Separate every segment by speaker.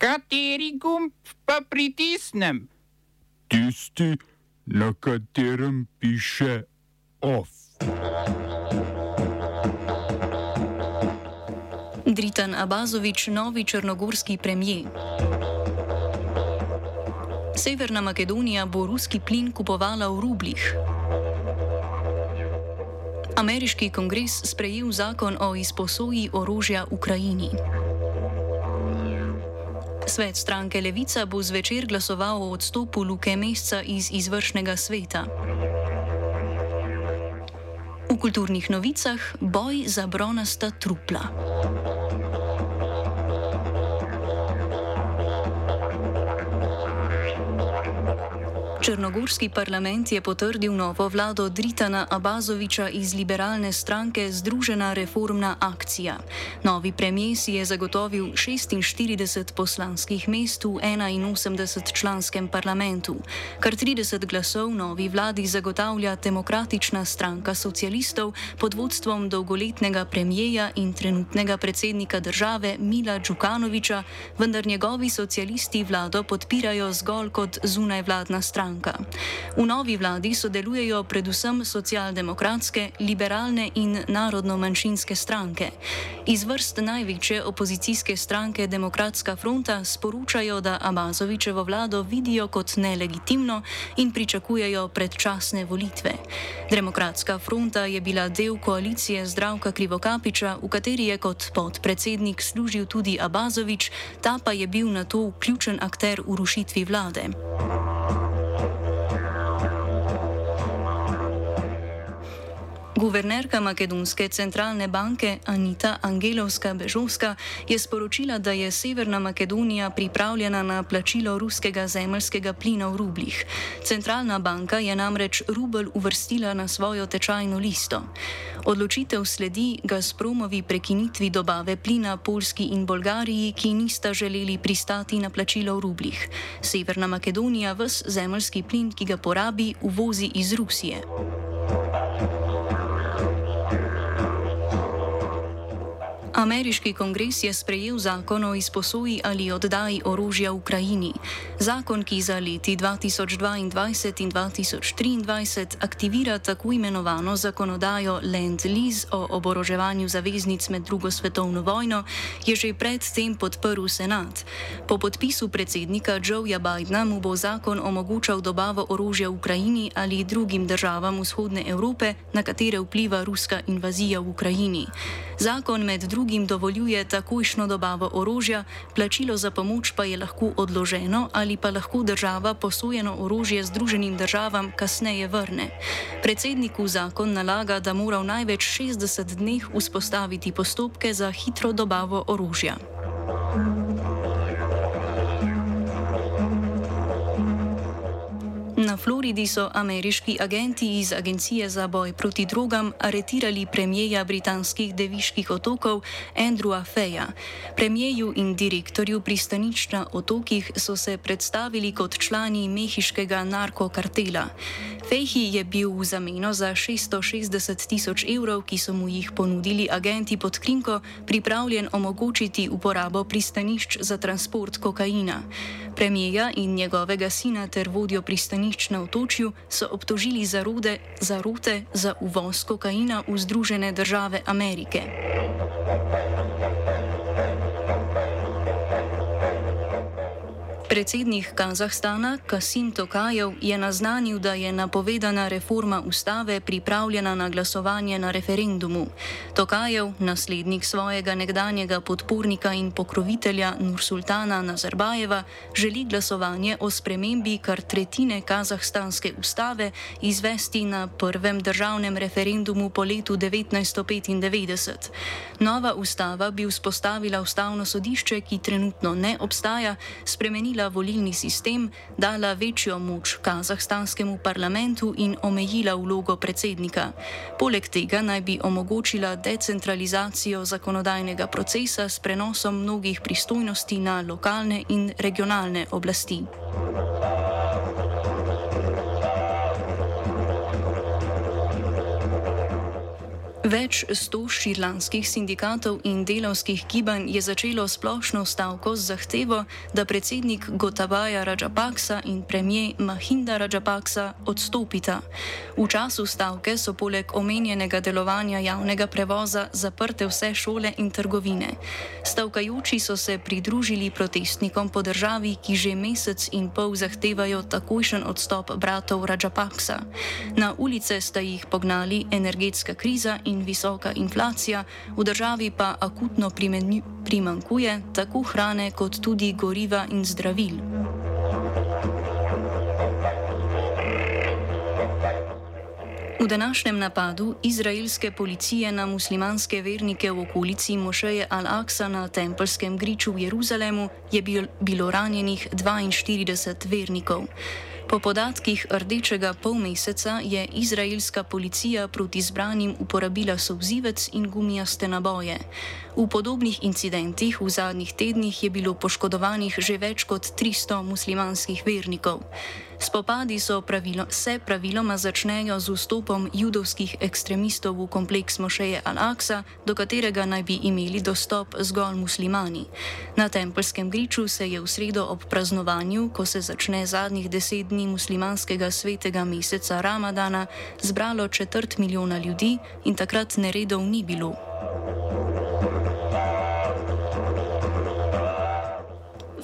Speaker 1: Kateri gumb pa pritisnem?
Speaker 2: Tisti, na katerem piše OF.
Speaker 3: Dritan Abazovič, novi črnogorski premijer. Severna Makedonija bo ruski plin kupovala v rublih. Ameriški kongres sprejel zakon o izposoji orožja Ukrajini. Svet stranke Levica bo zvečer glasoval o odstopu Luke Mesca iz izvršnega sveta. V kulturnih novicah boj za bronasta trupla. Črnogorski parlament je potrdil novo vlado Dritana Abazoviča iz liberalne stranke Združena reformna akcija. Novi premijer si je zagotovil 46 poslanskih mest v 81 članskem parlamentu. Kar 30 glasov novi vladi zagotavlja demokratična stranka socialistov pod vodstvom dolgoletnega premijeja in trenutnega predsednika države Mila Džukanoviča, vendar njegovi socialisti vlado podpirajo zgolj kot zunajvladna stranka stranka. V novi vladi sodelujejo predvsem socialdemokratske, liberalne in narodno-manjšinske stranke. Iz vrst največje opozicijske stranke Demokratska fronta sporočajo, da Abazovičevo vlado vidijo kot nelegitimno in pričakujejo predčasne volitve. Demokratska fronta je bila del koalicije Zdravka Krivokapiča, v kateri je kot podpredsednik služil tudi Abazovič, ta pa je bil na to ključen akter v rušitvi vlade. Guvernerka Makedonske centralne banke Anita Angelovska-Bežovska je sporočila, da je Severna Makedonija pripravljena na plačilo ruskega zemljskega plina v rublih. Centralna banka je namreč rubel uvrstila na svojo tečajno listo. Odločitev sledi Gazpromovi prekinitvi dobave plina Polski in Bolgariji, ki nista želeli pristati na plačilo v rublih. Severna Makedonija vs zemljski plin, ki ga porabi, uvozi iz Rusije. Ameriški kongres je sprejel zakon o izposoji ali oddaji orožja Ukrajini. Zakon, ki za leti 2022 in 2023 aktivira tako imenovano zakonodajo Land-Lease o oboroževanju zaveznic med drugo svetovno vojno, je že predtem podprl senat. Po podpisu predsednika Joeja Bidna mu bo zakon omogočal dobavo orožja Ukrajini ali drugim državam vzhodne Evrope, na katere vpliva ruska invazija v Ukrajini. Zakon med drugim dovoljuje takojšno dobavo orožja, plačilo za pomoč pa je lahko odloženo ali pa lahko država posojeno orožje Združenim državam kasneje vrne. Predsedniku zakon nalaga, da mora v največ 60 dneh vzpostaviti postopke za hitro dobavo orožja. Na Floridi so ameriški agenti iz Agencije za boj proti drogam aretirali premijeja britanskih deviških otokov Andrewa Feja. Premijeju in direktorju pristanič na otokih so se predstavili kot člani mehiškega narkokartela. Fejhi je bil v zameno za 660 tisoč evrov, ki so mu jih ponudili agenti pod krinko, pripravljen omogočiti uporabo pristanišč za transport kokaina. Premijeja in njegovega sina ter vodjo pristanišč na otočju so obtožili za, rode, za rote za uvoz kokaina v Združene države Amerike. Predsednik Kazahstana Kasim Tokajev je naznanil, da je napovedana reforma ustave pripravljena na glasovanje na referendumu. Tokajev, naslednik svojega nekdanjega podpornika in pokrovitelja Nursultana Nazarbajeva, želi glasovanje o spremembi kar tretjine kazahstanske ustave izvesti na prvem državnem referendumu po letu 1995. Nova ustava bi vzpostavila ustavno sodišče, ki trenutno ne obstaja, spremenila spremenila volilni sistem, dala večjo moč kazahstanskemu parlamentu in omejila vlogo predsednika. Poleg tega naj bi omogočila decentralizacijo zakonodajnega procesa s prenosom mnogih pristojnosti na lokalne in regionalne oblasti. Več sto širlanskih sindikatov in delavskih gibanj je začelo splošno stavko z zahtevo, da predsednik Gotabaja Rajapaksa in premijer Mahinda Rajapaksa odstopita. V času stavke so poleg omenjenega delovanja javnega prevoza zaprte vse šole in trgovine. Stavkajoči so se pridružili protestnikom po državi, ki že mesec in pol zahtevajo takojšen odstop bratov Rajapaksa. Na ulice sta jih pognali energetska kriza in visoka inflacija, v državi pa akutno primankuje tako hrane kot tudi goriva in zdravil. V današnjem napadu izraelske policije na muslimanske vernike v okolici Mošeje Al-Aqsa na tempelskem griču v Jeruzalemu je bilo ranjenih 42 vernikov. Po podatkih Rdečega polmeseca je izraelska policija proti zbranim uporabila sovzivec in gumijaste naboje. V podobnih incidentih v zadnjih tednih je bilo poškodovanih že več kot 300 muslimanskih vernikov. Spopadi pravilo, se praviloma začnejo z vstopom judovskih ekstremistov v kompleks Mošeje Al-Aqsa, do katerega naj bi imeli dostop zgolj muslimani. Na tempelskem griču se je v sredo ob praznovanju, ko se začne zadnjih deset dni muslimanskega svetega meseca Ramadana, zbralo četrt milijona ljudi in takrat neredov ni bilo.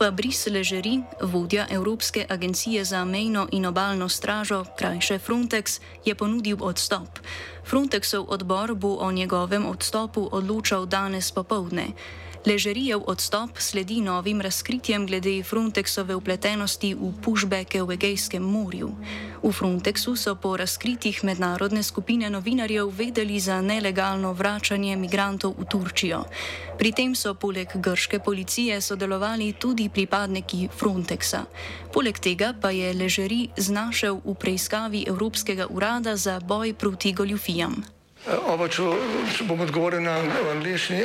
Speaker 3: Fabrice Ležeri, vodja Evropske agencije za mejno in obaljno stražo, krajše Frontex, je ponudil odstop. Frontexov odbor bo o njegovem odstopu odločal danes popovdne. Ležerijev odstop sledi novim razkritjem glede Frontexove upletenosti v pushbacke v Egejskem morju. V Frontexu so po razkritjih mednarodne skupine novinarjev vedeli za nelegalno vračanje migrantov v Turčijo. Pri tem so poleg grške policije sodelovali tudi pripadniki Frontexa. Poleg tega pa je Ležeri znašel v preiskavi Evropskega urada za boj proti goljufijam.
Speaker 4: Oba, če, če bom odgovoril na angliški.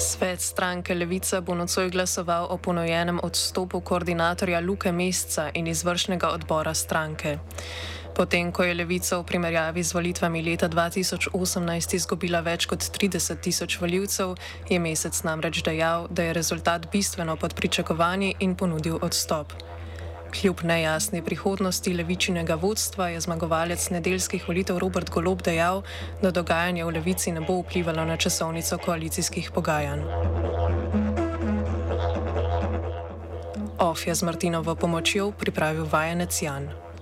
Speaker 5: Svet stranke Levica bo nocoj glasoval o ponojenem odstopu koordinatorja Luke Mesca in izvršnega odbora stranke. Potem, ko je Levica v primerjavi z volitvami leta 2018 izgubila več kot 30 tisoč voljivcev, je Mesec namreč dejal, da je rezultat bistveno pod pričakovanji in ponudil odstop. Kljub nejasni prihodnosti levičinega vodstva je zmagovalec nedeljskih volitev Robert Golob dejal, da dogajanje v levici ne bo vplivalo na časovnico koalicijskih pogajanj. Of je z Martinovo pomočjo pripravil vajenec Jan.